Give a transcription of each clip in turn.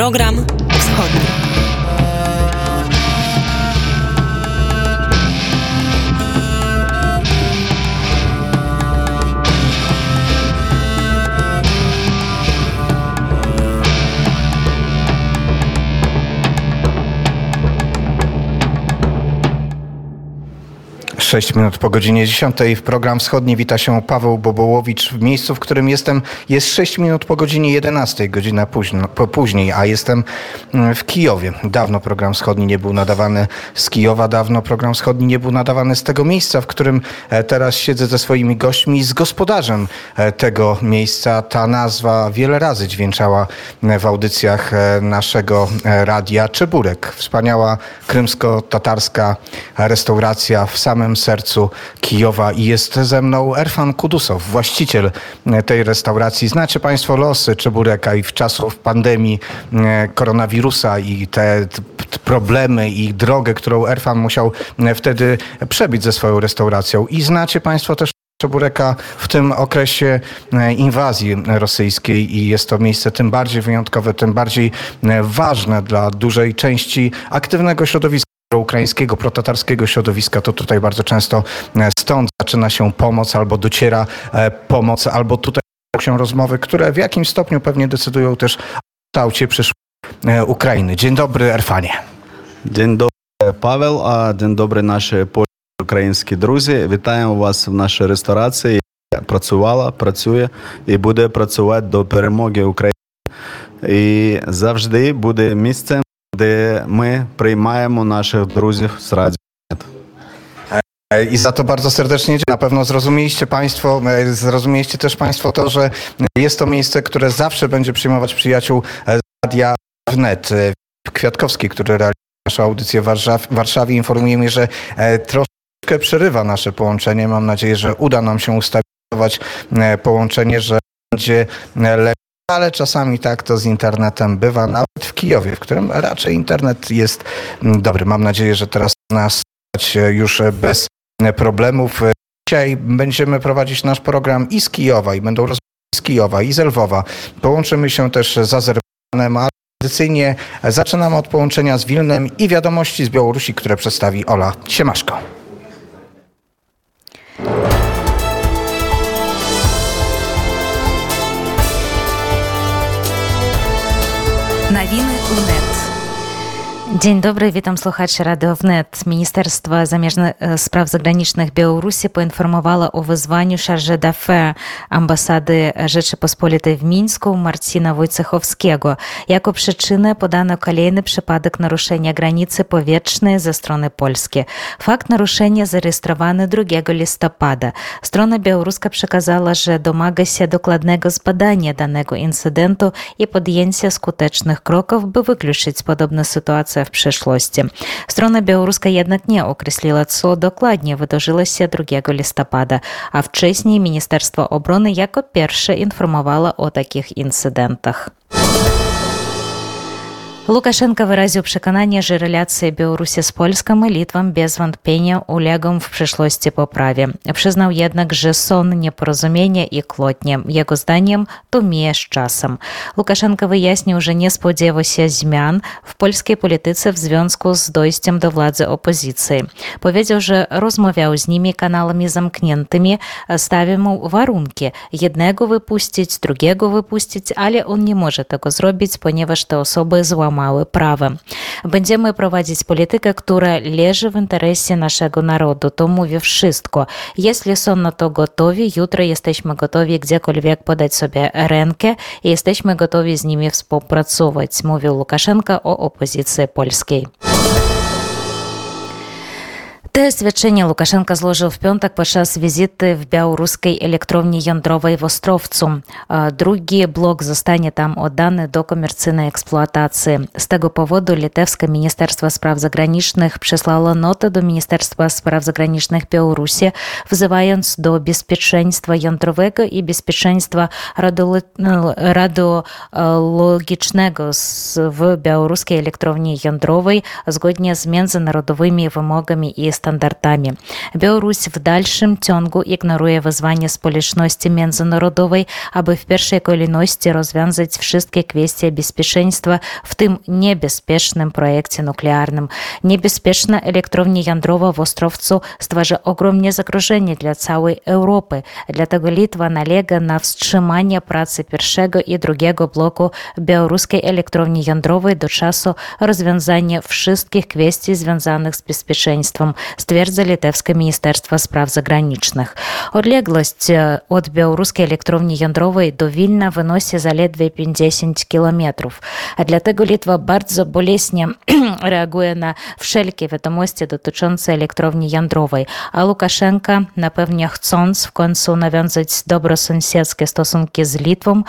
Program Wschodni. 6 minut po godzinie 10 w program wschodni wita się Paweł Bobołowicz w miejscu, w którym jestem. Jest 6 minut po godzinie 11, godzina późno, później, a jestem mm, w Kijowie. Dawno program wschodni nie był nadawany z Kijowa, dawno program wschodni nie był nadawany z tego miejsca, w którym e, teraz siedzę ze swoimi gośćmi, z gospodarzem e, tego miejsca. Ta nazwa wiele razy dźwięczała e, w audycjach naszego radia Czeburek. Wspaniała krymsko-tatarska restauracja w samym sercu Kijowa i jest ze mną Erfan Kudusow, właściciel e, tej restauracji. Znacie Państwo losy Czebureka i w czasów pandemii e, koronawirusa i te problemy i drogę, którą Erfan musiał e, wtedy przebić ze swoją restauracją. I znacie Państwo też Czebureka w tym okresie inwazji rosyjskiej i jest to miejsce tym bardziej wyjątkowe, tym bardziej ważne dla dużej części aktywnego środowiska ukraińskiego, protatarskiego środowiska, to tutaj bardzo często e, stąd zaczyna się pomoc, albo dociera e, pomoc, albo tutaj się rozmowy, które w jakimś stopniu pewnie decydują też o kształcie przyszłej e, Ukrainy. Dzień dobry, Erfanie. Dzień dobry, Paweł, a dzień dobry nasi українські друзі. Вітаємо вас в нашій ресторації. Працювала, працює і буде працювати до перемоги України. І завжди буде місцем kiedy my przyjmujemy naszych drużów z Radzie. I za to bardzo serdecznie dziękuję. Na pewno zrozumieliście Państwo, e, zrozumieliście też Państwo to, że jest to miejsce, które zawsze będzie przyjmować przyjaciół e, Radia Wnet. E, Kwiatkowski, który realizuje naszą audycję w Warszawie, informuje mnie, że troszkę przerywa nasze połączenie. Mam nadzieję, że uda nam się ustabilizować połączenie, że będzie lepiej ale czasami tak to z internetem bywa, nawet w Kijowie, w którym raczej internet jest mm, dobry. Mam nadzieję, że teraz nas już bez problemów. Dzisiaj będziemy prowadzić nasz program i z Kijowa, i będą rozmawiać z Kijowa, i z Lwowa. Połączymy się też z Azerbejdżanem, ale tradycyjnie zaczynamy od połączenia z Wilnem i wiadomości z Białorusi, które przedstawi Ola Siemaszko. Dzień dobry, witam słuchaczy Radio Wnet. Ministerstwo Zamierznych Spraw Zagranicznych Białorusi poinformowało o wezwaniu charge d'affaires ambasady Rzeczypospolitej w Mińsku Marcina Wojciechowskiego. Jako przyczynę podano kolejny przypadek naruszenia granicy powietrznej ze strony polskiej. Fakt naruszenia zarejestrowany 2 listopada. Strona białoruska przekazała, że domaga się dokładnego zbadania danego incydentu i podjęcia skutecznych kroków, by wykluczyć podobne w przyszłości. Strona białoruska jednak nie określiła, co dokładnie wydarzyło się 2 listopada, a wcześniej Ministerstwo Obrony jako pierwsze informowało o takich incydentach Лукашенко выразіў пракананне że рэляцыі беларусі з польскам і літвам без вантпення улегам в прышлосці поправе прызнаў jednak że сон непаразумення і клотня яго зданнем тумее з часам лукашенко выясніў że не спадзевася змян в польскай палітыцы в звёнку з дойсцем да владzy опозіцыі powiedział że rozmawiał z nimi kanałami zamkniętymi stawił mu warunki jednego wypuścić drugiego wypuścić ale on nie może tego zrobić ponieważ te osoby złamały mały prawa. Będziemy prowadzić politykę, która leży w interesie naszego narodu. To mówię wszystko. Jeśli są na to gotowi, jutro jesteśmy gotowi gdziekolwiek podać sobie rękę i jesteśmy gotowi z nimi współpracować, mówił Łukaszenka o opozycji polskiej. Te свячэнне Лукашенко зложыў в пёнтак падчас візіты в беларускай электроўні яндровай в Острowcu. Другі блок zostanie tam oddany do komercyjnej eksploatacji. Z tego powodu litewskie Ministerstwo Spraw Zagranicznych przesłało notę do Ministerstwa Spraw Zagranicznych Białorusi, wzywając do bezpieczeństwa jądrowego i bezpieczeństwa radiologicznego w białoruskiej elektrowni jądrowej zgodnie z międzynarodowymi wymogami i стандартамі Беларусь в дальшым цёнгу ігнаруе вызванне спалічнасці мензанарадовай абы в першай коліннасці развязать вшистки квести беспячэнства в тым небяспечным проекте нуклеарным. Небеспешно электровні яндрова востровцу стважа огромне закружэнне для целой Европы, для того литва налега на встрыманне працы першага и другого блоку беларускай электровні яндровай до часу развязания вшистких квести, связанных с bezpieczeństwem. Stwierdza litewskie Ministerstwo Spraw Zagranicznych. Odległość od białoruskiej elektrowni jądrowej do Wilna wynosi zaledwie 50 kilometrów, a dlatego Litwa bardzo boleśnie reaguje na wszelkie wiadomości dotyczące elektrowni jądrowej, a Łukaszenka na pewnie chcąc w końcu nawiązać dobrosąsiedzkie stosunki z Litwą,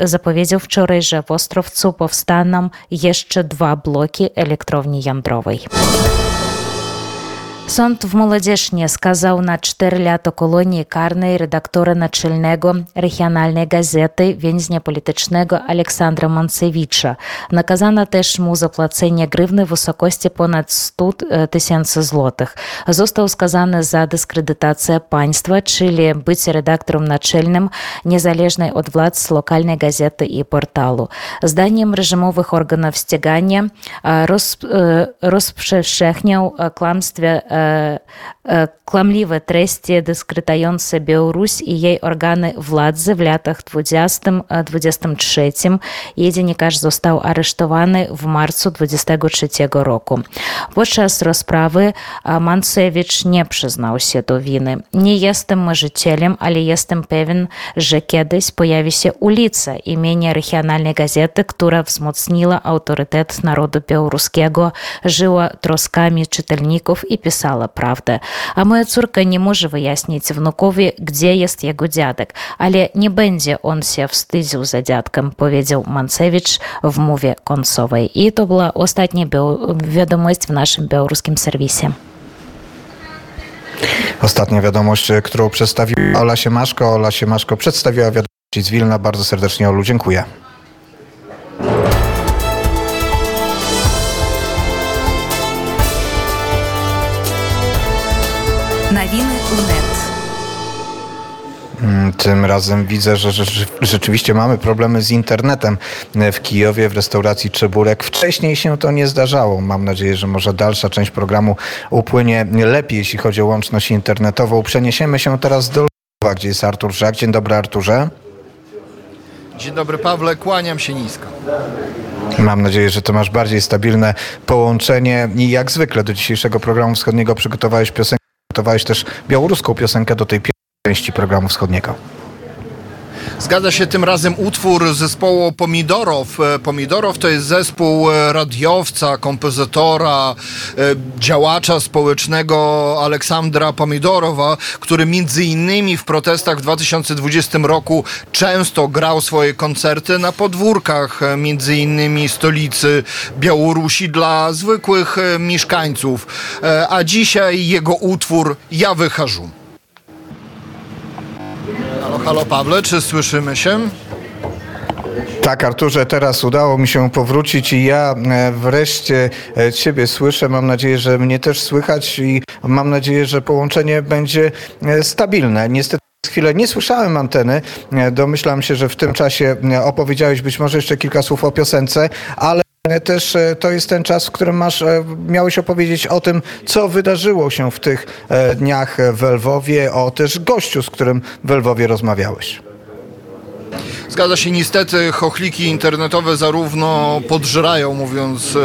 zapowiedział wczoraj, że w Ostrowcu powstaną jeszcze dwa bloki elektrowni jądrowej. Sąd w Молодежnie skazał na 4 lata kolonii karnej redaktora naczelnego regionalnej gazety więźnia politycznego Aleksandra Mancewicza. Nakazano też mu zapłacenie grzywny w wysokości ponad 100 tysięcy złotych. Został skazany za dyskredytację państwa, czyli bycie redaktorem naczelnym niezależnej od władz lokalnej gazety i portalu. Zdaniem reżimowych organów ścigania roz, rozprzestrzeniał kłamstwie kłamliwe treści dyskredytujące Białoruś i jej organy władzy w latach 20-23. Jej dziennikarz został aresztowany w marcu 23 roku. Podczas rozprawy Mancewicz nie przyznał się do winy. Nie jestem marzycielem, ale jestem pewien, że kiedyś pojawi się ulica imienia regionalnej gazety, która wzmocniła autorytet narodu białoruskiego, żyła troskami czytelników i pisała prawdę. A moja córka nie może wyjaśnić wnukowi, gdzie jest jego dziadek, ale nie będzie on się wstydził za dziadkiem, powiedział Mancewicz w mowie końcowej. I to była ostatnia wiadomość w naszym białoruskim serwisie. Ostatnia wiadomość, którą przedstawiła Ola Siemaszko. Ola Siemaszko przedstawiła wiadomości z Wilna. Bardzo serdecznie Olu dziękuję. Tym razem widzę, że rzeczywiście mamy problemy z internetem w Kijowie, w restauracji Czeburek. Wcześniej się to nie zdarzało. Mam nadzieję, że może dalsza część programu upłynie lepiej, jeśli chodzi o łączność internetową. Przeniesiemy się teraz do Lwowa, gdzie jest Artur Żak. Dzień dobry, Arturze. Dzień dobry, Pawle. Kłaniam się nisko. Mam nadzieję, że to masz bardziej stabilne połączenie i jak zwykle do dzisiejszego programu wschodniego przygotowałeś piosenkę, przygotowałeś też białoruską piosenkę do tej pierwszej części programu wschodniego. Zgadza się tym razem utwór zespołu Pomidorow. Pomidorow to jest zespół radiowca, kompozytora, działacza społecznego Aleksandra Pomidorowa, który między innymi w protestach w 2020 roku często grał swoje koncerty na podwórkach między innymi stolicy Białorusi dla zwykłych mieszkańców. A dzisiaj jego utwór Ja wychażu. Halo, halo Pawle, czy słyszymy się? Tak, Arturze, teraz udało mi się powrócić i ja wreszcie Ciebie słyszę. Mam nadzieję, że mnie też słychać i mam nadzieję, że połączenie będzie stabilne. Niestety chwilę nie słyszałem anteny. Domyślam się, że w tym czasie opowiedziałeś być może jeszcze kilka słów o piosence, ale też to jest ten czas, w którym masz, miałeś opowiedzieć o tym, co wydarzyło się w tych dniach w Lwowie, o też gościu, z którym w Lwowie rozmawiałeś. Zgadza się, niestety chochliki internetowe zarówno podżerają, mówiąc e,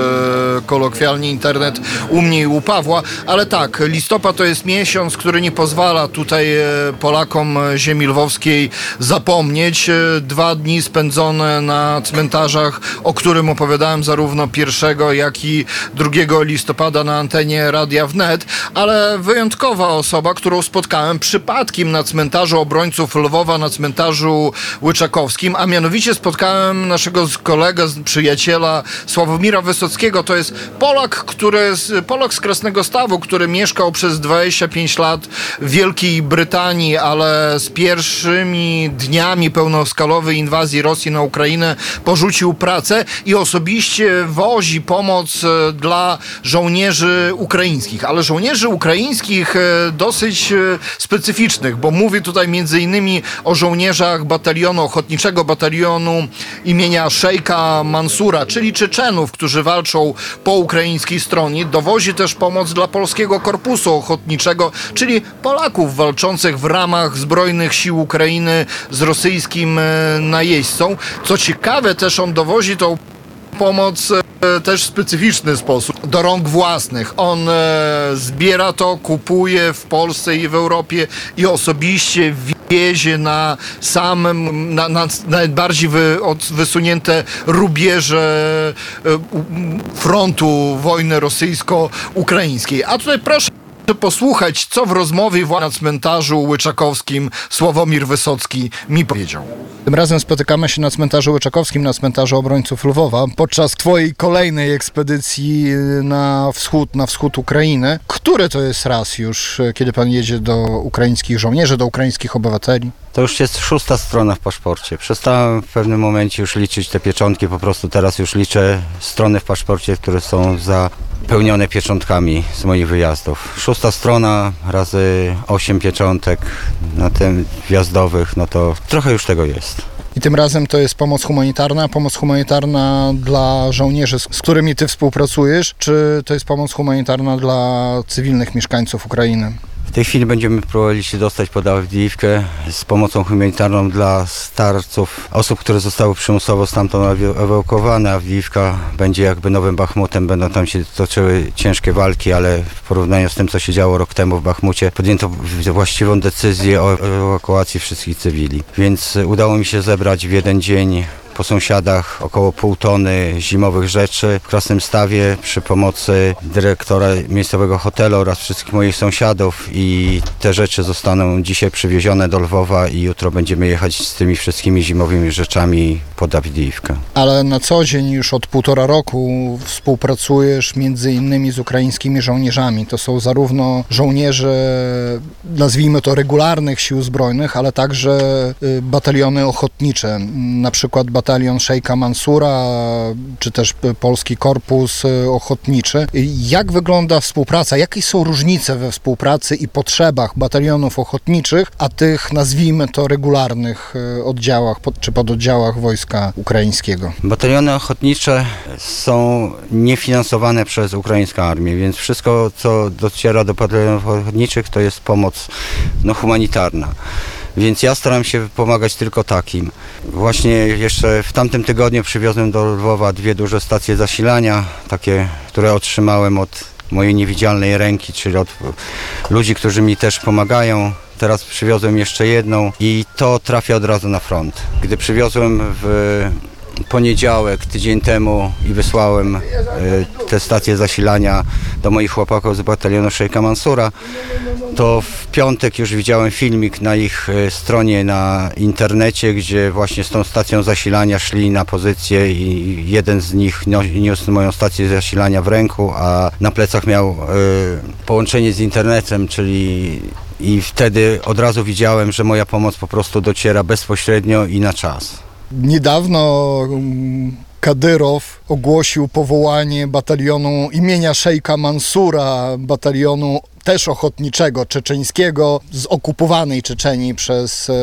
kolokwialnie, internet u mnie i u Pawła, ale tak, listopad to jest miesiąc, który nie pozwala tutaj e, Polakom ziemi lwowskiej zapomnieć. E, dwa dni spędzone na cmentarzach, o którym opowiadałem zarówno 1, jak i 2 listopada na antenie Radia Wnet, ale wyjątkowa osoba, którą spotkałem przypadkiem na cmentarzu obrońców Lwowa, na cmentarzu Łycz Łyczakowskim, a mianowicie spotkałem naszego kolegę, przyjaciela Sławomira Wysockiego. To jest Polak, który, Polak z Krasnego Stawu, który mieszkał przez 25 lat w Wielkiej Brytanii, ale z pierwszymi dniami pełnoskalowej inwazji Rosji na Ukrainę porzucił pracę i osobiście wozi pomoc e, dla żołnierzy ukraińskich, ale żołnierzy ukraińskich e, dosyć e, specyficznych, bo mówi tutaj między innymi o żołnierzach batalionu, ochotniczego batalionu imienia Szejka Mansura, czyli Czeczenów, którzy walczą po ukraińskiej stronie. Dowozi też pomoc dla polskiego korpusu ochotniczego, czyli Polaków walczących w ramach zbrojnych sił Ukrainy z rosyjskim najeźdźcą. Co ciekawe, też on dowozi tą pomoc e, też w specyficzny sposób, do rąk własnych. On e, zbiera to, kupuje w Polsce i w Europie i osobiście wiezie na samym, na, na najbardziej wy, od, wysunięte rubieże e, frontu wojny rosyjsko-ukraińskiej. A tutaj proszę posłuchać, co w rozmowie na cmentarzu łyczakowskim Sławomir Wysocki mi powiedział. Tym razem spotykamy się na cmentarzu łyczakowskim, na cmentarzu obrońców Lwowa, podczas twojej kolejnej ekspedycji na wschód, na wschód Ukrainy. Który to jest raz już, kiedy pan jedzie do ukraińskich żołnierzy, do ukraińskich obywateli? To już jest szósta strona w paszporcie. Przestałem w pewnym momencie już liczyć te pieczątki, po prostu teraz już liczę strony w paszporcie, które są zapełnione pieczątkami z moich wyjazdów. Szósta strona razy osiem pieczątek na tym wjazdowych, no to trochę już tego jest. I tym razem to jest pomoc humanitarna, pomoc humanitarna dla żołnierzy, z którymi ty współpracujesz, czy to jest pomoc humanitarna dla cywilnych mieszkańców Ukrainy? W tej chwili będziemy próbowali się dostać pod Awdijiwkę z pomocą humanitarną dla starców, osób, które zostały przymusowo stamtąd ewakuowane. Awdijiwka będzie jakby nowym Bachmutem, będą tam się toczyły ciężkie walki, ale w porównaniu z tym, co się działo rok temu w Bachmucie, podjęto właściwą decyzję o ewakuacji wszystkich cywili. Więc udało mi się zebrać w jeden dzień po sąsiadach około pół tony zimowych rzeczy w Krasnym Stawie przy pomocy dyrektora miejscowego hotelu oraz wszystkich moich sąsiadów i te rzeczy zostaną dzisiaj przywiezione do Lwowa i jutro będziemy jechać z tymi wszystkimi zimowymi rzeczami pod Awdijiwkę. Ale na co dzień już od półtora roku współpracujesz między innymi z ukraińskimi żołnierzami. To są zarówno żołnierze, nazwijmy to regularnych sił zbrojnych, ale także y, bataliony ochotnicze, na przykład batalion batalion Szejka Mansura, czy też Polski Korpus Ochotniczy. Jak wygląda współpraca? Jakie są różnice we współpracy i potrzebach batalionów ochotniczych, a tych, nazwijmy to, regularnych e, oddziałach czy pododdziałach wojska ukraińskiego? Bataliony ochotnicze są niefinansowane przez ukraińską armię, więc wszystko, co dociera do batalionów ochotniczych, to jest pomoc no, humanitarna więc ja staram się pomagać tylko takim. Właśnie jeszcze w tamtym tygodniu przywiozłem do Lwowa dwie duże stacje zasilania, takie, które otrzymałem od mojej niewidzialnej ręki, czyli od ludzi, którzy mi też pomagają. Teraz przywiozłem jeszcze jedną i to trafia od razu na front. Gdy przywiozłem w poniedziałek, tydzień temu i wysłałem e, te stacje zasilania do moich chłopaków z batalionu Szejka Mansura, to w piątek już widziałem filmik na ich e, stronie na internecie, gdzie właśnie z tą stacją zasilania szli na pozycję i jeden z nich niósł moją stację zasilania w ręku, a na plecach miał y, połączenie z internetem, czyli i wtedy od razu widziałem, że moja pomoc po prostu dociera bezpośrednio i na czas. Недавно Кадыров ogłosił powołanie batalionu imienia Szejka Mansura, batalionu też ochotniczego, czeczeńskiego, z okupowanej Czeczenii przez e,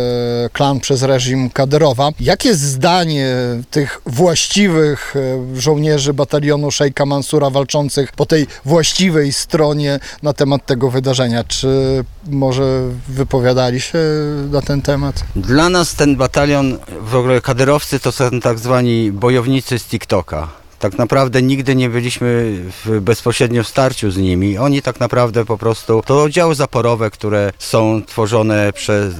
klan, przez reżim Kadyrowa. Jakie zdanie tych właściwych e, żołnierzy batalionu Szejka Mansura walczących po tej właściwej stronie na temat tego wydarzenia? Czy może wypowiadali się na ten temat? Dla nas ten batalion, w ogóle kadyrowcy to są tak zwani bojownicy z TikToka tak naprawdę nigdy nie byliśmy w bezpośrednim starciu z nimi. Oni tak naprawdę po prostu to oddziały zaporowe, które są tworzone przez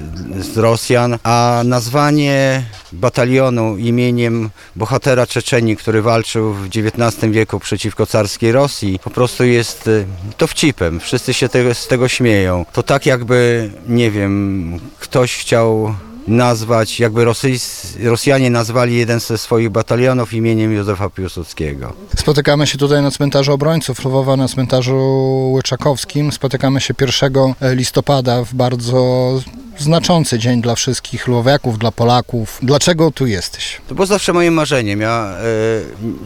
Rosjan, a nazwanie batalionu imieniem bohatera Czeczeni, który walczył w XIX wieku przeciwko carskiej Rosji, po prostu jest y, dowcipem. Wszyscy się z tego śmieją. To tak jakby, nie wiem, ktoś chciał nazwać, jakby Rosys, Rosjanie nazwali jeden ze swoich batalionów imieniem Józefa Piłsudskiego. Spotykamy się tutaj na cmentarzu obrońców Lwowa, na cmentarzu Łyczakowskim. Spotykamy się 1 listopada w bardzo znaczący dzień dla wszystkich Lwowiaków, dla Polaków. Dlaczego tu jesteś? To było zawsze moim marzeniem. Ja e,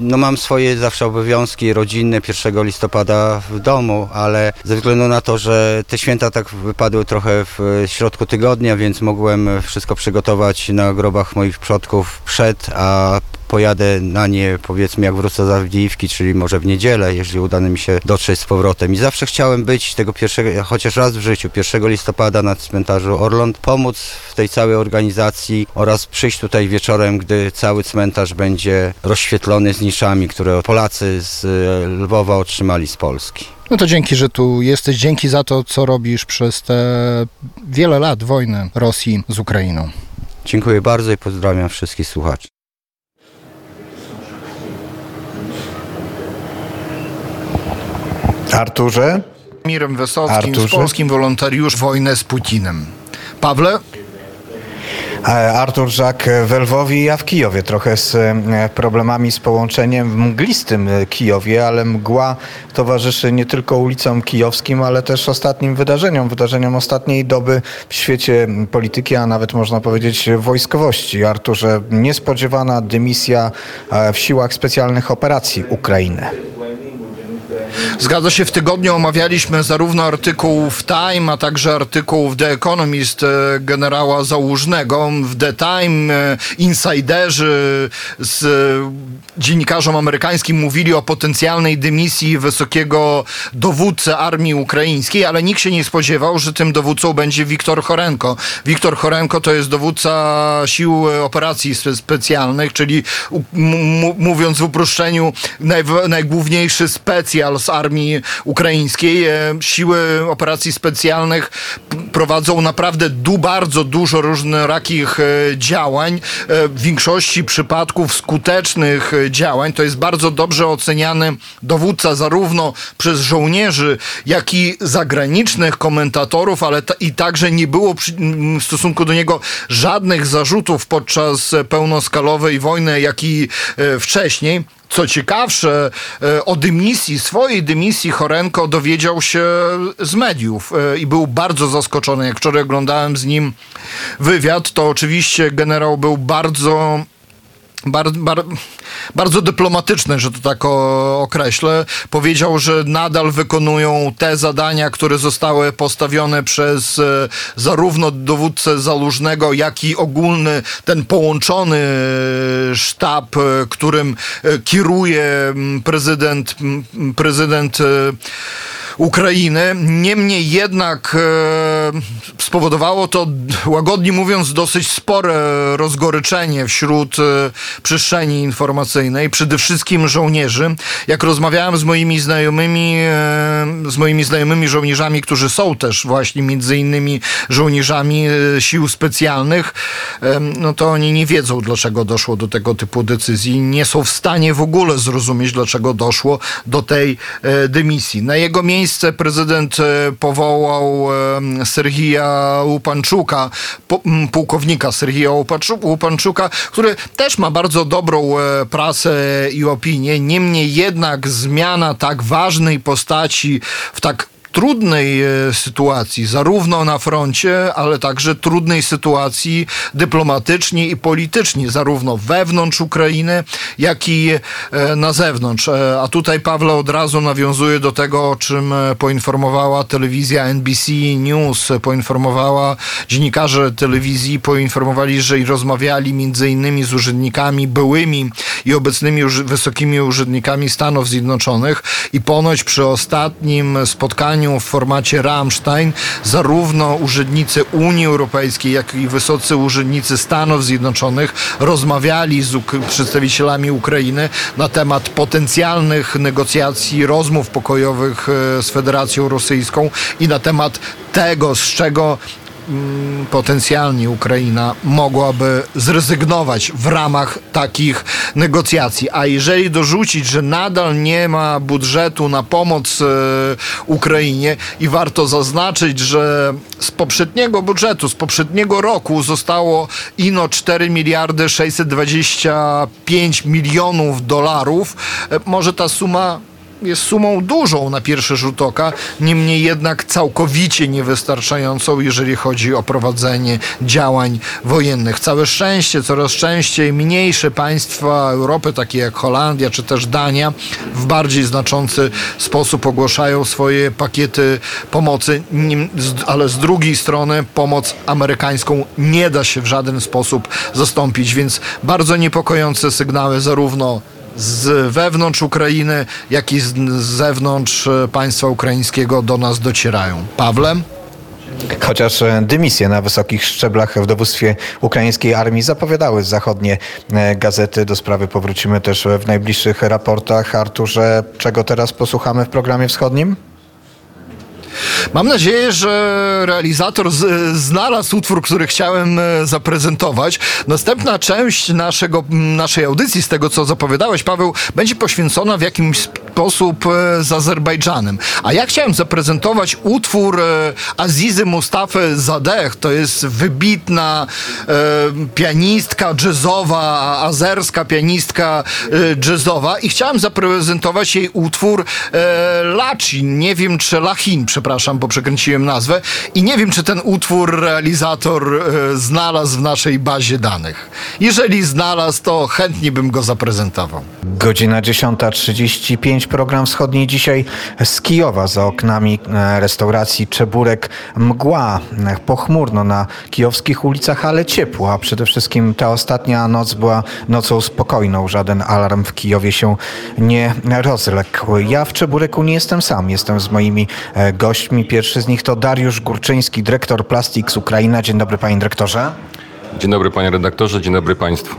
no, mam swoje zawsze obowiązki rodzinne 1 listopada w domu, ale ze względu na to, że te święta tak wypadły trochę w środku tygodnia, więc mogłem wszystko przygotować na grobach moich przodków przed, a pojadę na nie powiedzmy jak wrócę z Awdijiwki, czyli może w niedzielę, jeżeli uda mi się dotrzeć z powrotem. I zawsze chciałem być tego pierwszego, chociaż raz w życiu, 1 listopada na cmentarzu Orląt, pomóc w tej całej organizacji oraz przyjść tutaj wieczorem, gdy cały cmentarz będzie rozświetlony z niszami, które Polacy z Lwowa otrzymali z Polski. No to dzięki, że tu jesteś. Dzięki za to, co robisz przez te wiele lat wojny Rosji z Ukrainą. Dziękuję bardzo i pozdrawiam wszystkich słuchaczy. Arturze? Mirem Wysockim Arturze? z polskim wolontariusz wojnę z Putinem. Pawle? E, Artur Żak w Lwowie, ja w Kijowie. Trochę z e, problemami z połączeniem w mglistym e, Kijowie, ale mgła towarzyszy nie tylko ulicom kijowskim, ale też ostatnim wydarzeniom, wydarzeniom ostatniej doby w świecie polityki, a nawet można powiedzieć wojskowości. Arturze, niespodziewana dymisja e, w siłach specjalnych operacji Ukrainy. Zgadza się, w tygodniu omawialiśmy zarówno artykuł w Time, a także artykuł w The Economist e, generała Załużnego. W The Time e, insiderzy z e, dziennikarzom amerykańskim mówili o potencjalnej dymisji wysokiego dowódcy armii ukraińskiej, ale nikt się nie spodziewał, że tym dowódcą będzie Wiktor Chorenko. Wiktor Chorenko to jest dowódca sił operacji spe- specjalnych, czyli mówiąc w uproszczeniu naj- najgłówniejszy specjal armii ukraińskiej. E, Siły operacji specjalnych prowadzą naprawdę du bardzo dużo różnorakich e, działań. E, W większości przypadków skutecznych działań. To jest bardzo dobrze oceniany dowódca zarówno przez żołnierzy, jak i zagranicznych komentatorów, ale i także nie było przy, m, w stosunku do niego żadnych zarzutów podczas pełnoskalowej wojny, jak i wcześniej. Co ciekawsze, e, o dymisji, swojej dymisji Chorenko dowiedział się z mediów e, i był bardzo zaskoczony. Jak wczoraj oglądałem z nim wywiad, to oczywiście generał był bardzo bar, bar, bardzo dyplomatyczny, że to tak o, określę. Powiedział, że nadal wykonują te zadania, które zostały postawione przez e, zarówno dowódcę Zalużnego, jak i ogólny ten połączony e, sztab, e, którym e, kieruje prezydent, prezydent e, Ukrainy. Niemniej jednak e, spowodowało to, łagodnie mówiąc, dosyć spore rozgoryczenie wśród e, przestrzeni informacyjnej, przede wszystkim żołnierzy. Jak rozmawiałem z moimi znajomymi, e, z moimi znajomymi żołnierzami, którzy są też właśnie między innymi żołnierzami e, sił specjalnych, e, no to oni nie wiedzą, dlaczego doszło do tego typu decyzji. Nie są w stanie w ogóle zrozumieć, dlaczego doszło do tej e, dymisji. Na jego miejsce prezydent e, powołał e, Serhija Łupanczuka, pułkownika Łupaczu- Łupanczuka, który też ma bardzo dobrą e, prasę i opinię. Niemniej jednak zmiana tak ważnej postaci w tak trudnej e, sytuacji, zarówno na froncie, ale także trudnej sytuacji dyplomatycznie i politycznie, zarówno wewnątrz Ukrainy, jak i e, na zewnątrz. E, A tutaj Pawle od razu nawiązuje do tego, o czym poinformowała telewizja NBC News, poinformowała dziennikarze telewizji, poinformowali, że rozmawiali między innymi z urzędnikami byłymi i obecnymi wysokimi urzędnikami Stanów Zjednoczonych i ponoć przy ostatnim spotkaniu w formacie Rammstein zarówno urzędnicy Unii Europejskiej, jak i wysocy urzędnicy Stanów Zjednoczonych rozmawiali z przedstawicielami Ukrainy na temat potencjalnych negocjacji, rozmów pokojowych e, z Federacją Rosyjską i na temat tego, z czego potencjalnie Ukraina mogłaby zrezygnować w ramach takich negocjacji. A jeżeli dorzucić, że nadal nie ma budżetu na pomoc e, Ukrainie i warto zaznaczyć, że z poprzedniego budżetu, z poprzedniego roku zostało ino 4 miliardy 625 milionów dolarów, e, może ta suma jest sumą dużą na pierwszy rzut oka, niemniej jednak całkowicie niewystarczającą, jeżeli chodzi o prowadzenie działań wojennych. Całe szczęście, coraz częściej mniejsze państwa Europy, takie jak Holandia czy też Dania, w bardziej znaczący sposób ogłaszają swoje pakiety pomocy, ale z drugiej strony pomoc amerykańską nie da się w żaden sposób zastąpić, więc bardzo niepokojące sygnały zarówno z wewnątrz Ukrainy, jak i z zewnątrz e, państwa ukraińskiego do nas docierają. Pawlem? Chociaż e, dymisje na wysokich szczeblach w dowództwie ukraińskiej armii zapowiadały zachodnie e, gazety. Do sprawy powrócimy też w najbliższych raportach. Arturze, czego teraz posłuchamy w programie wschodnim? Mam nadzieję, że realizator z, znalazł utwór, który chciałem e, zaprezentować. Następna część naszego, naszej audycji, z tego co zapowiadałeś, Paweł, będzie poświęcona w jakimś sposób e, z Azerbejdżanem. A ja chciałem zaprezentować utwór e, Azizy Mustafy Zadeh. To jest wybitna e, pianistka jazzowa, azerska pianistka e, jazzowa i chciałem zaprezentować jej utwór e, Lachin. Nie wiem, czy Lachin, przepraszam, bo przekręciłem nazwę. I nie wiem, czy ten utwór realizator e, znalazł w naszej bazie danych. Jeżeli znalazł, to chętnie bym go zaprezentował. Godzina 10.35, program wschodni dzisiaj z Kijowa za oknami e, restauracji Czeburek. Mgła, e, pochmurno na kijowskich ulicach, ale ciepło, a przede wszystkim ta ostatnia noc była nocą spokojną. Żaden alarm w Kijowie się nie rozległ. Ja w Czebureku nie jestem sam, jestem z moimi gośćmi gośćmi. Pierwszy z nich to Dariusz Górczyński, dyrektor Plastics Ukraina. Dzień dobry panie dyrektorze. Dzień dobry panie redaktorze, dzień dobry państwu.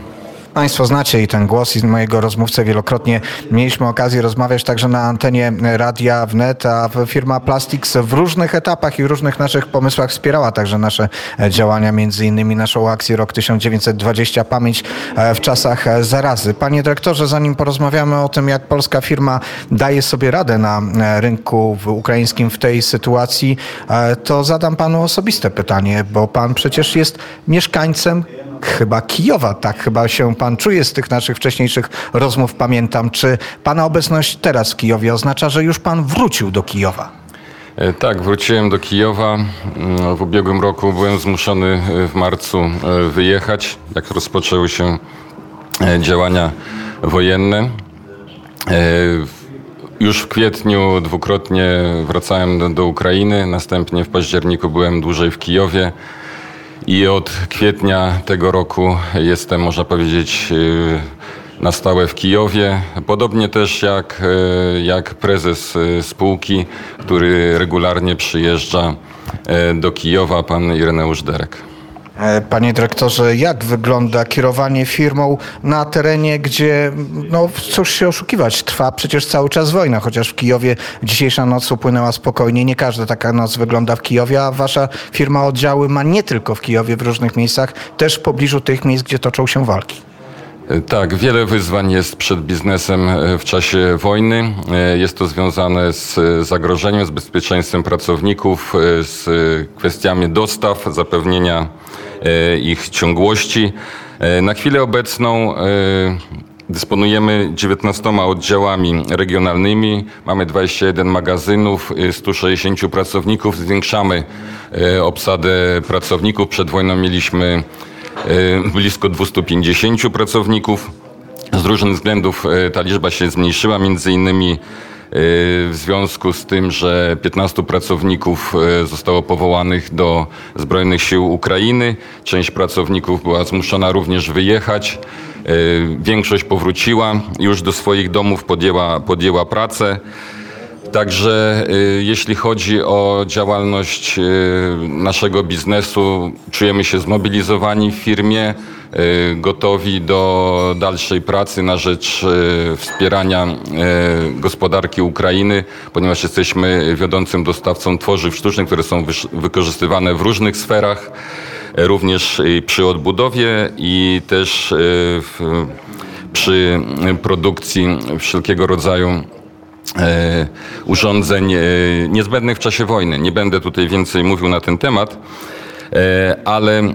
Państwo znacie i ten głos i mojego rozmówcę wielokrotnie mieliśmy okazję rozmawiać także na antenie radia wnet, a firma Plastics w różnych etapach i w różnych naszych pomysłach wspierała także nasze działania, między innymi naszą akcję Rok 1920 Pamięć e, w czasach zarazy. Panie dyrektorze, zanim porozmawiamy o tym, jak polska firma daje sobie radę na e, rynku ukraińskim w tej sytuacji, e, to zadam panu osobiste pytanie, bo pan przecież jest mieszkańcem chyba Kijowa. Tak chyba się pan czuje z tych naszych wcześniejszych rozmów, pamiętam. Czy pana obecność teraz w Kijowie oznacza, że już pan wrócił do Kijowa? E, tak, wróciłem do Kijowa. Mm, w ubiegłym roku byłem zmuszony e, w marcu e, wyjechać, jak rozpoczęły się działania wojenne. Już w kwietniu dwukrotnie wracałem do, do Ukrainy, następnie w październiku byłem dłużej w Kijowie i od kwietnia tego roku jestem, można powiedzieć, y, na stałe w Kijowie. Podobnie też jak, y, jak prezes y, spółki, który regularnie przyjeżdża do Kijowa, pan Ireneusz Derek. E, panie dyrektorze, jak wygląda kierowanie firmą na terenie, gdzie, no cóż się oszukiwać, trwa przecież cały czas wojna, chociaż w Kijowie dzisiejsza noc upłynęła spokojnie. Nie każda taka noc wygląda w Kijowie, a wasza firma oddziały ma nie tylko w Kijowie, w różnych miejscach, też w pobliżu tych miejsc, gdzie toczą się walki. E, tak, wiele wyzwań jest przed biznesem e, w czasie wojny. Jest to związane z zagrożeniem, z bezpieczeństwem pracowników, z kwestiami dostaw, zapewnienia ich ciągłości. E, na chwilę obecną e, Dysponujemy 19 oddziałami regionalnymi, mamy 21 magazynów, 160 pracowników, zwiększamy obsadę pracowników. Przed wojną mieliśmy blisko 250 pracowników. Z różnych względów ta liczba się zmniejszyła, między innymi w związku z tym, że 15 pracowników e, zostało powołanych do Zbrojnych Sił Ukrainy. Część pracowników była zmuszona również wyjechać. E, większość powróciła już do swoich domów, podjęła, podjęła pracę. Także e, jeśli chodzi o działalność naszego biznesu, czujemy się zmobilizowani w firmie. Gotowi do dalszej pracy na rzecz wspierania gospodarki Ukrainy, ponieważ jesteśmy wiodącym dostawcą tworzyw sztucznych, które są wykorzystywane w różnych sferach, również przy odbudowie i też w, przy produkcji wszelkiego rodzaju E, urządzeń e, niezbędnych w czasie wojny. Nie będę tutaj więcej mówił na ten temat, e, ale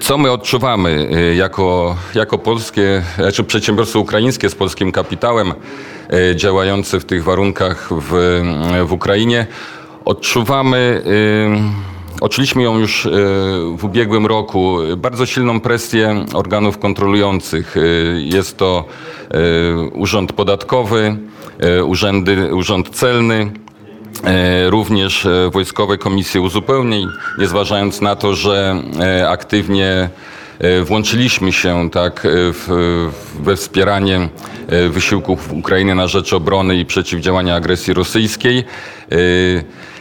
co my odczuwamy jako, jako polskie, znaczy przedsiębiorstwo ukraińskie z polskim kapitałem działające w tych warunkach w, w Ukrainie? Odczuwamy, odczuliśmy ją już w ubiegłym roku, bardzo silną presję organów kontrolujących. Jest to Urząd Podatkowy, E, urzędy, Urząd Celny, e, również e, Wojskowe Komisje Uzupełnień, nie zważając na to, że aktywnie włączyliśmy się tak w, we wspieranie wysiłków Ukrainy na rzecz obrony i przeciwdziałania agresji rosyjskiej.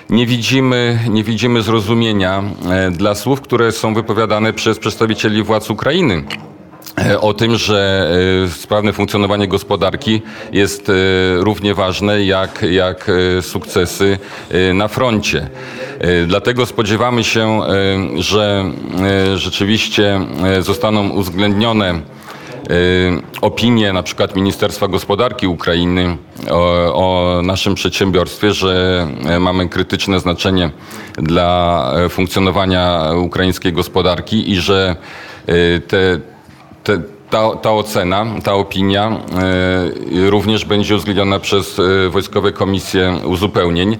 Nie widzimy, nie widzimy zrozumienia dla słów, które są wypowiadane przez przedstawicieli władz Ukrainy o tym, że e, sprawne funkcjonowanie gospodarki jest e, równie ważne jak, jak e, sukcesy na froncie. Dlatego spodziewamy się, że rzeczywiście zostaną uwzględnione opinie na przykład Ministerstwa Gospodarki Ukrainy o, o, naszym przedsiębiorstwie, że mamy krytyczne znaczenie dla funkcjonowania ukraińskiej gospodarki i że te te, ta, ta ocena, ta opinia y, również będzie uwzględniona przez y, Wojskowe Komisje Uzupełnień. Y,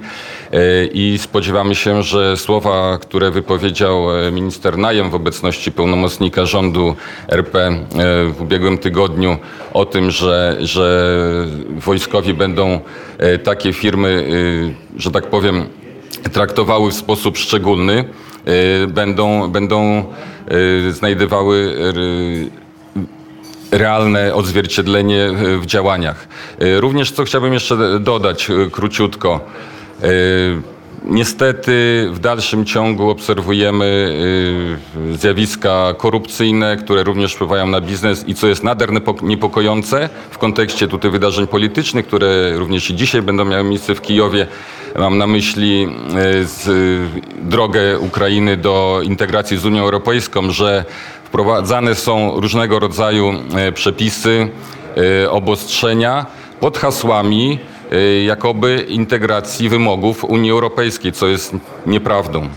i spodziewamy się, że słowa, które wypowiedział minister Najem w obecności pełnomocnika rządu RP w ubiegłym tygodniu o tym, że, że wojskowi będą takie firmy, że tak powiem, traktowały w sposób szczególny, będą, będą znajdowały realne odzwierciedlenie e, w działaniach. E, również co chciałbym jeszcze dodać e, króciutko. Niestety w dalszym ciągu obserwujemy zjawiska korupcyjne, które również wpływają na biznes i co jest nader niepokojące w kontekście tutaj wydarzeń politycznych, które również i dzisiaj będą miały miejsce w Kijowie. Mam na myśli drogę Ukrainy do integracji z Unią Europejską, że wprowadzane są różnego rodzaju e, przepisy, e, obostrzenia pod hasłami e, jakoby integracji wymogów Unii Europejskiej, co jest nieprawdą.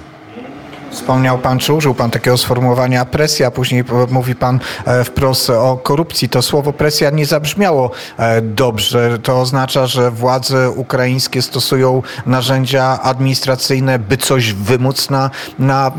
Wspomniał Pan, czy użył Pan takiego sformułowania presja, później mówi Pan wprost o korupcji. To słowo presja nie zabrzmiało dobrze. To oznacza, że władze ukraińskie stosują narzędzia administracyjne, by coś wymóc na, na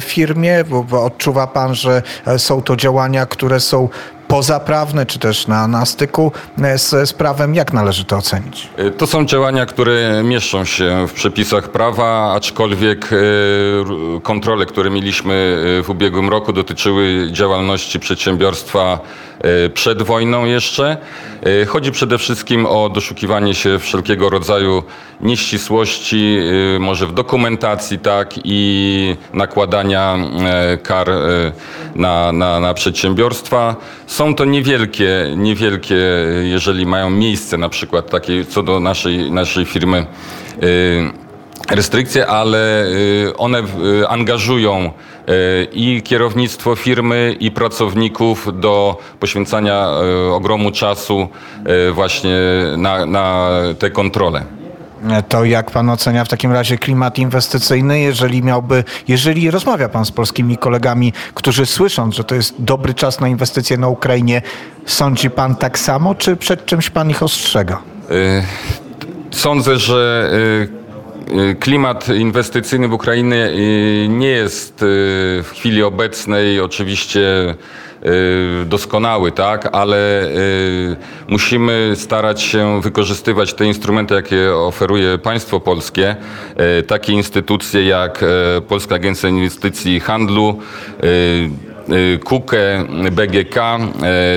firmie, bo odczuwa Pan, że są to działania, które są pozaprawne, czy też na, na styku e, z, z prawem. Jak należy to ocenić? E, to są działania, które mieszczą się w przepisach prawa, aczkolwiek e, kontrole, które mieliśmy w ubiegłym roku dotyczyły działalności przedsiębiorstwa przed wojną jeszcze. Chodzi przede wszystkim o doszukiwanie się wszelkiego rodzaju nieścisłości, może w dokumentacji, tak, i nakładania kar na, na, na przedsiębiorstwa. Są to niewielkie, niewielkie, jeżeli mają miejsce na przykład takie co do naszej, naszej firmy y, restrykcje, ale y, one y, angażują i kierownictwo firmy, i pracowników do poświęcania ogromu czasu właśnie na, na te kontrole. To jak pan ocenia w takim razie klimat inwestycyjny, jeżeli miałby, jeżeli rozmawia pan z polskimi kolegami, którzy słysząc, że to jest dobry czas na inwestycje na Ukrainie, sądzi pan tak samo, czy przed czymś pan ich ostrzega? Y, sądzę, że y, klimat inwestycyjny w Ukrainie nie jest w chwili obecnej oczywiście Y, doskonały, tak, ale y, musimy starać się wykorzystywać te instrumenty, jakie oferuje państwo polskie, y, takie instytucje jak Polska Agencja Inwestycji i Handlu, KUKE, BGK,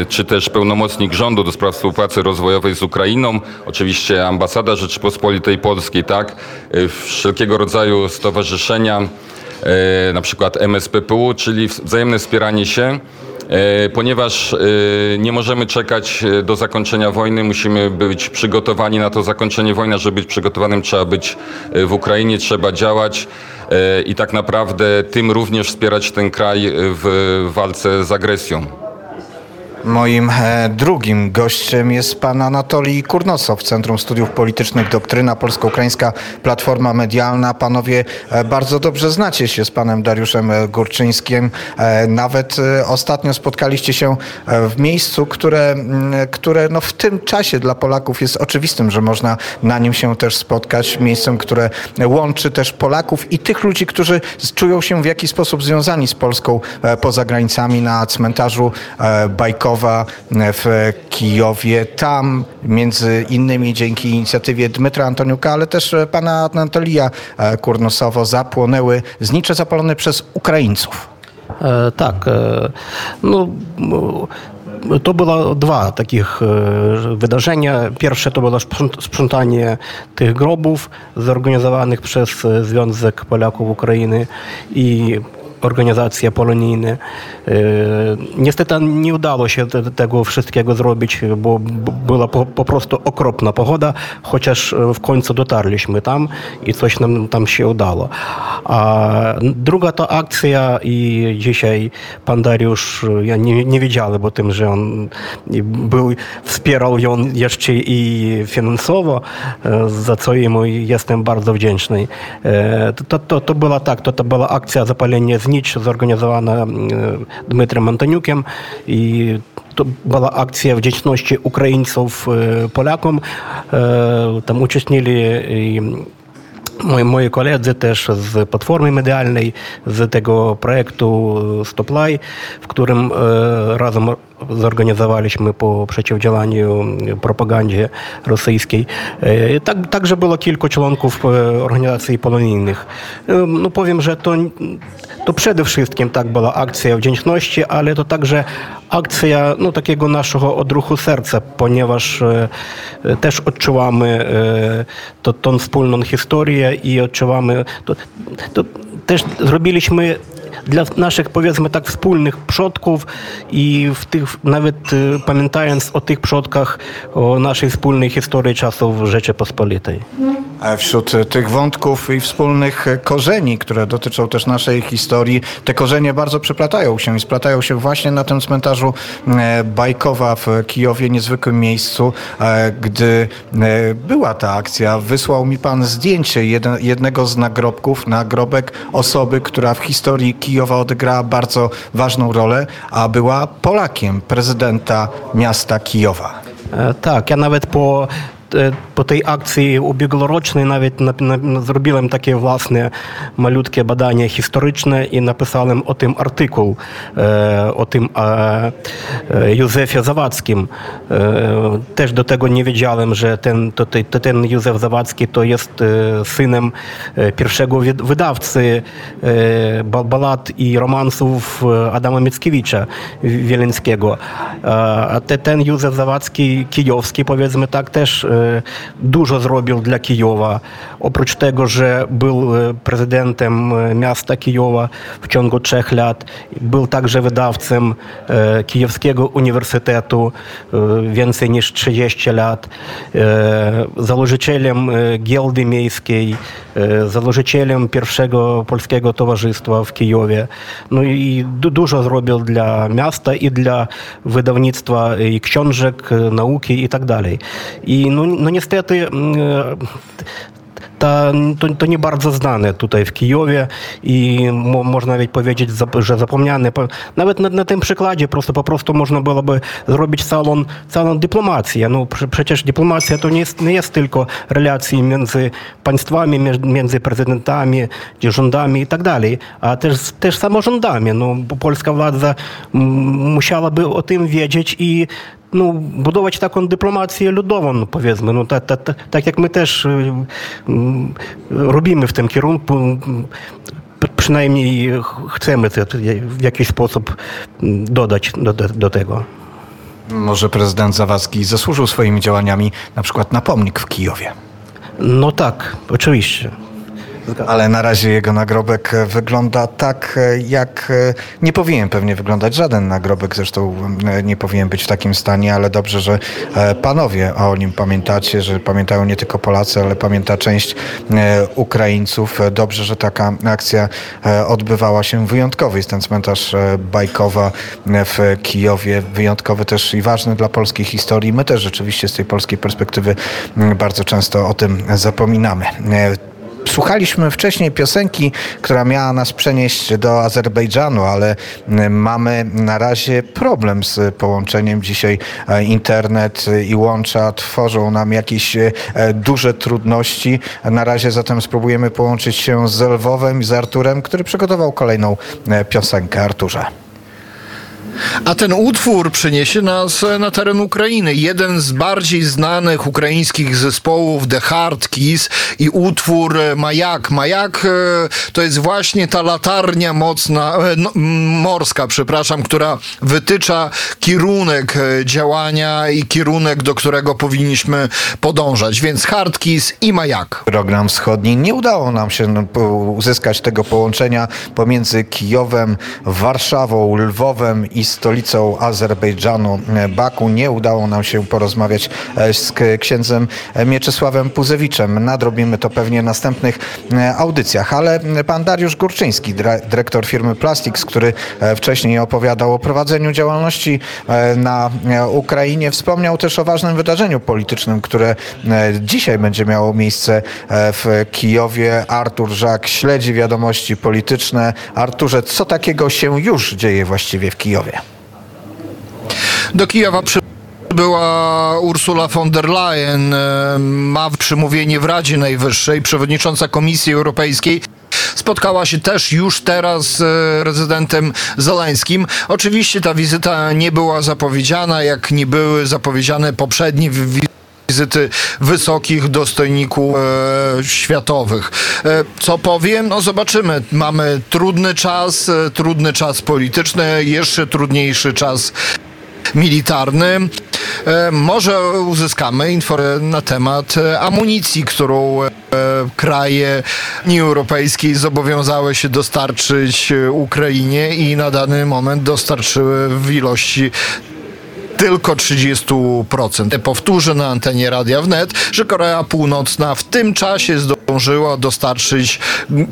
czy też pełnomocnik rządu do spraw współpracy rozwojowej z Ukrainą, oczywiście ambasada Rzeczypospolitej Polskiej, tak, wszelkiego rodzaju stowarzyszenia, na przykład MSPPU, czyli wzajemne wspieranie się ponieważ e, nie możemy czekać e, do zakończenia wojny, musimy być przygotowani na to zakończenie wojny. Żeby być przygotowanym, trzeba być w Ukrainie, trzeba działać i tak naprawdę tym również wspierać ten kraj w walce z agresją. Moim e, drugim gościem jest pan Anatolii Kurnosow, Centrum Studiów Politycznych Doktryna Polsko-Ukraińska Platforma Medialna. Panowie e, bardzo dobrze znacie się z panem Dariuszem e, Górczyńskim. Nawet ostatnio spotkaliście się w miejscu, które, które no w tym czasie dla Polaków jest oczywistym, że można na nim się też spotkać. Miejscem, które łączy też Polaków i tych ludzi, którzy czują się w jakiś sposób związani z Polską poza granicami na cmentarzu bajkowym w Kijowie. Tam między innymi dzięki inicjatywie Dmytra Antoniuka, ale też pana Anatolija Kurnosowo zapłonęły znicze zapalone przez Ukraińców. E, tak. E, no, to było dwa takich e, wydarzenia. Pierwsze to było sprzątanie tych grobów zorganizowanych przez Związek Polaków Ukrainy i organizacje polonijne. Niestety nie udało się tego wszystkiego zrobić, bo była po, po prostu okropna pogoda, chociaż w końcu dotarliśmy tam i coś nam tam się udało. A druga to akcja i dzisiaj pan Dariusz, ja nie, nie wiedziałem o tym, że on był, wspierał ją jeszcze i finansowo, za co jemu jestem bardzo wdzięczny. To, to, to była tak, to, to była akcja zapalenia znicz zorganizowana Dmitrem Antoniukiem i to była akcja wdzięczności Ukraińców Polakom. Tam uczestniczyli moi, moi koledzy też z Platformy Medialnej, z tego projektu Stoplaj, w którym razem zorganizowaliśmy po przeciwdziałaniu propagandzie rosyjskiej. Tak, także było kilku członków organizacji polonijnych. No powiem, że to, to przede wszystkim tak była akcja wdzięczności, ale to także akcja no, takiego naszego odruchu serca, ponieważ też odczuwamy to, tą wspólną historię i odczuwamy, też zrobiliśmy dla naszych, powiedzmy tak, wspólnych przodków i w tych, nawet pamiętając o tych przodkach, o naszej wspólnej historii czasów Rzeczypospolitej. Wśród tych wątków i wspólnych korzeni, które dotyczą też naszej historii, te korzenie bardzo przeplatają się i splatają się właśnie na tym cmentarzu Bajkowa w Kijowie, niezwykłym miejscu. Gdy była ta akcja, wysłał mi pan zdjęcie jednego z nagrobków, nagrobek osoby, która w historii Kijowa odegrała bardzo ważną rolę, a była Polakiem prezydenta miasta Kijowa. Tak, ja nawet po по tej akcji ubiegłorocznej nawet na, na, zrobiłem takie własne malutkie badanie historyczne i napisałem o tym artykuł, e, o tym e, Józefie Zawadzkim. E, też do tego nie wiedziałem, że ten, Józef Zawadzki to jest synem pierwszego wydawcy balad i romansów Adama Mickiewicza Wieleńskiego. A ten Józef Zawadzki kijowski, powiedzmy tak, też dużo zrobił dla Kijowa. Oprócz tego, że był prezydentem miasta Kijowa w ciągu trzech lat, był także wydawcą Kijowskiego Uniwersytetu więcej niż 30 lat, założycielem giełdy miejskiej, założycielem pierwszego polskiego towarzystwa w Kijowie. No i dużo zrobił dla miasta i dla wydawnictwa i książek, nauki i tak dalej. I no, no niestety to, to, to, nie bardzo znane tutaj w Kijowie i mo, można nawet powiedzieć, że zapomniane. Nawet na, na tym przykładzie prosto, po prostu można byłoby zrobić całą, całą dyplomację. No, przecież dyplomacja to nie jest, nie jest tylko relacje między państwami, między prezydentami, rządami i tak dalej, a też, też samorządami. No, polska władza musiałaby o tym wiedzieć i no, budować taką dyplomację ludową, no, powiedzmy. No, ta, ta, ta, tak jak my też y, robimy w tym kierunku, przynajmniej chcemy to w jakiś sposób dodać do, do, do tego. Może prezydent Zawadzki zasłużył swoimi działaniami na przykład na pomnik w Kijowie? No tak, oczywiście. Ale na razie jego nagrobek wygląda tak, jak nie powinien pewnie wyglądać żaden nagrobek. Zresztą nie powinien być w takim stanie, ale dobrze, że panowie o nim pamiętacie, że pamiętają nie tylko Polacy, ale pamięta część Ukraińców. Dobrze, że taka akcja odbywała się wyjątkowo. Jest ten cmentarz Bajkowa w Kijowie, wyjątkowy też i ważny dla polskiej historii. My też rzeczywiście z tej polskiej perspektywy bardzo często o tym zapominamy. Słuchaliśmy wcześniej piosenki, która miała nas przenieść do Azerbejdżanu, ale mamy na razie problem z połączeniem. Dzisiaj e, internet i łącza tworzą nam jakieś e, duże trudności. Na razie zatem spróbujemy połączyć się z Lwowem i z Arturem, który przygotował kolejną e, piosenkę. Arturze. A ten utwór przyniesie nas na teren Ukrainy. Jeden z bardziej znanych ukraińskich zespołów, The Hard Keys i utwór Majak. Majak e, to jest właśnie ta latarnia mocna, e, no, morska, przepraszam, która wytycza kierunek e, działania i kierunek, do którego powinniśmy podążać. Więc Hard Keys i Majak. Program wschodni. Nie udało nam się no, uzyskać tego połączenia pomiędzy Kijowem, Warszawą, Lwowem i stolicą Azerbejdżanu e, Baku. Nie udało nam się porozmawiać e, z księdzem Mieczysławem Puzewiczem. Nadrobimy to pewnie w następnych e, audycjach, ale pan Dariusz Górczyński, dyrektor firmy Plastics, który wcześniej opowiadał o prowadzeniu działalności na Ukrainie, wspomniał też o ważnym wydarzeniu politycznym, które dzisiaj będzie miało miejsce w Kijowie. Artur Żak śledzi wiadomości polityczne. Arturze, co takiego się już dzieje właściwie w Kijowie? Do Kijowa była Ursula von der Leyen, e, ma przymówienie w Radzie Najwyższej, przewodnicząca Komisji Europejskiej spotkała się też już teraz z rezydentem Zeleńskim. Oczywiście ta wizyta nie była zapowiedziana, jak nie były zapowiedziane poprzednie wizyty wizyty wysokich dostojników e, światowych. E, co powiem? No zobaczymy. Mamy trudny czas, e, trudny czas polityczny, jeszcze trudniejszy czas militarny. E, może uzyskamy informacje na temat e, amunicji, którą e, kraje Unii Europejskiej zobowiązały się dostarczyć Ukrainie i na dany moment dostarczyły w ilości tylko 30%. Powtórzę na antenie Radia Wnet, że Korea Północna w tym czasie zdążyła dostarczyć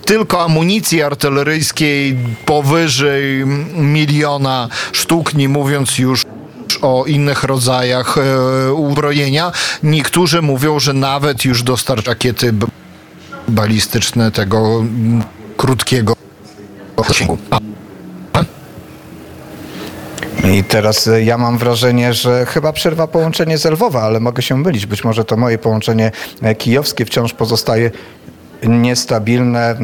tylko amunicji artyleryjskiej powyżej miliona sztuk, nie mówiąc już o innych rodzajach e, uzbrojenia. Niektórzy mówią, że nawet już dostarcza rakiety balistyczne tego krótkiego zasięgu. I teraz e, ja mam wrażenie, że chyba przerwa połączenie z Lwowa, ale mogę się mylić. Być może to moje połączenie e, kijowskie wciąż pozostaje niestabilne.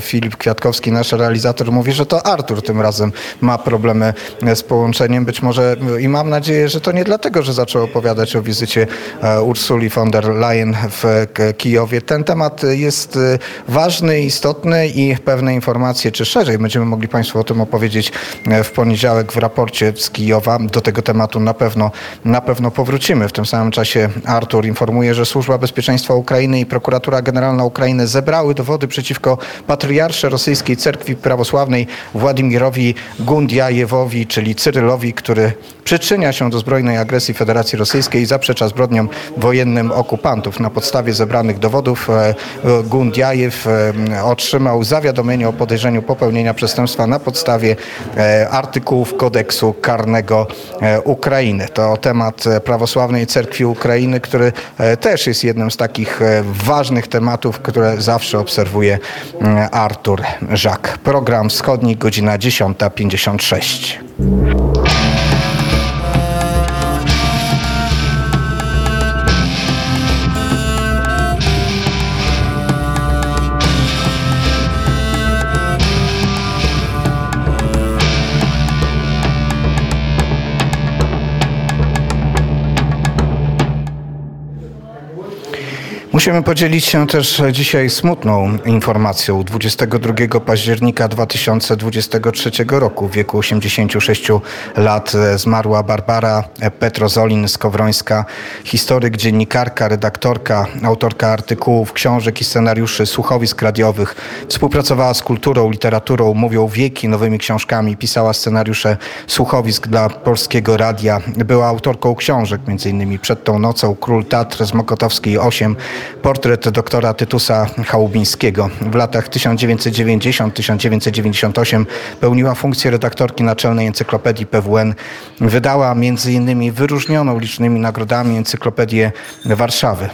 Filip Kwiatkowski, nasz realizator, mówi, że to Artur tym razem ma problemy z połączeniem. Być może i mam nadzieję, że to nie dlatego, że zaczął opowiadać o wizycie e, Ursuli von der Leyen w Kijowie. Ten temat jest e, ważny, istotny i pewne informacje, czy szerzej będziemy mogli Państwu o tym opowiedzieć e, w poniedziałek w raporcie z Kijowa. Do tego tematu na pewno, na pewno powrócimy. W tym samym czasie Artur informuje, że Służba Bezpieczeństwa Ukrainy i Prokuratura Generalna Ukrainy Ukrainy zebrały dowody przeciwko patriarsze rosyjskiej cerkwi prawosławnej Władimirowi Gundjajewowi, czyli Cyrylowi, który przyczynia się do zbrojnej agresji Federacji Rosyjskiej i zaprzecza zbrodniom wojennym okupantów. Na podstawie zebranych dowodów e, Gundjajew e, otrzymał zawiadomienie o podejrzeniu popełnienia przestępstwa na podstawie e, artykułów kodeksu karnego Ukrainy. To temat prawosławnej cerkwi Ukrainy, który też jest jednym z takich ważnych tematów, które zawsze obserwuje mm, Artur Żak. Program wschodni, godzina 10.56. Musimy podzielić się też dzisiaj smutną informacją. 22 października 2023 roku w wieku 86 lat zmarła Barbara Petrozolin-Skowrońska, historyk, dziennikarka, redaktorka, autorka artykułów, książek i scenariuszy, słuchowisk radiowych. Współpracowała z kulturą, literaturą, mówią wieki, nowymi książkami, pisała scenariusze słuchowisk dla Polskiego Radia. Była autorką książek, m.in. Przed tą nocą, Król Tatr z Mokotowskiej 8, portret doktora Tytusa Chałubińskiego. W latach 1990-1998 pełniła funkcję redaktorki naczelnej Encyklopedii PWN. Wydała m.in. wyróżnioną licznymi nagrodami Encyklopedię Warszawy.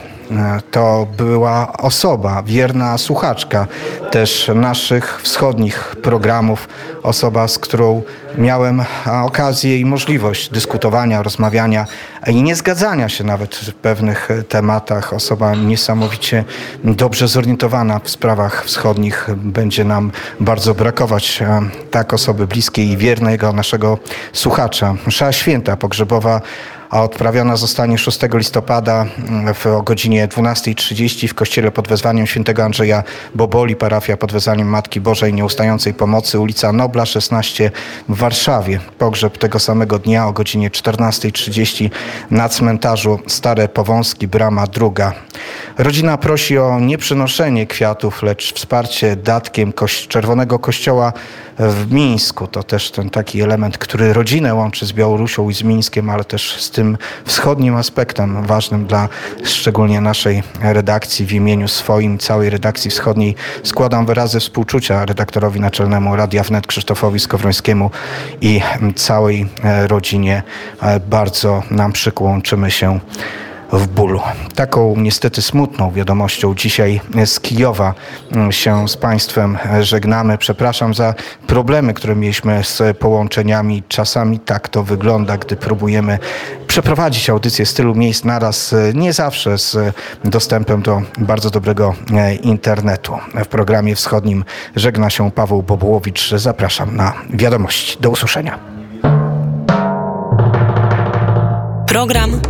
To była osoba, wierna słuchaczka też naszych wschodnich programów, osoba, z którą miałem okazję i możliwość dyskutowania, rozmawiania i nie zgadzania się nawet w pewnych tematach. Osoba niesamowicie dobrze zorientowana w sprawach wschodnich. Będzie nam bardzo brakować tak osoby bliskiej i wiernego naszego słuchacza. Msza święta pogrzebowa a odprawiona zostanie 6 listopada w, o godzinie 12.30 w kościele pod wezwaniem świętego Andrzeja Boboli, parafia pod wezwaniem Matki Bożej Nieustającej Pomocy, ulica Nobla 16 w Warszawie. Pogrzeb tego samego dnia o godzinie 14.30 na cmentarzu Stare Powązki, brama druga. Rodzina prosi o nieprzynoszenie kwiatów, lecz wsparcie datkiem Czerwonego Kościoła w Mińsku. To też ten taki element, który rodzinę łączy z Białorusią i z Mińskiem, ale też z tym wschodnim aspektem ważnym dla szczególnie naszej redakcji w imieniu swoim, całej redakcji wschodniej składam wyrazy współczucia redaktorowi naczelnemu Radia Wnet Krzysztofowi Skowrońskiemu i całej rodzinie. Bardzo nam przykłączymy się w bólu. Taką niestety smutną wiadomością dzisiaj z Kijowa się z Państwem żegnamy. Przepraszam za problemy, które mieliśmy z połączeniami. Czasami tak to wygląda, gdy próbujemy przeprowadzić audycję z tylu miejsc naraz, nie zawsze z dostępem do bardzo dobrego internetu. W programie wschodnim żegna się Paweł Bobułowicz. Zapraszam na wiadomości. Do usłyszenia. Program.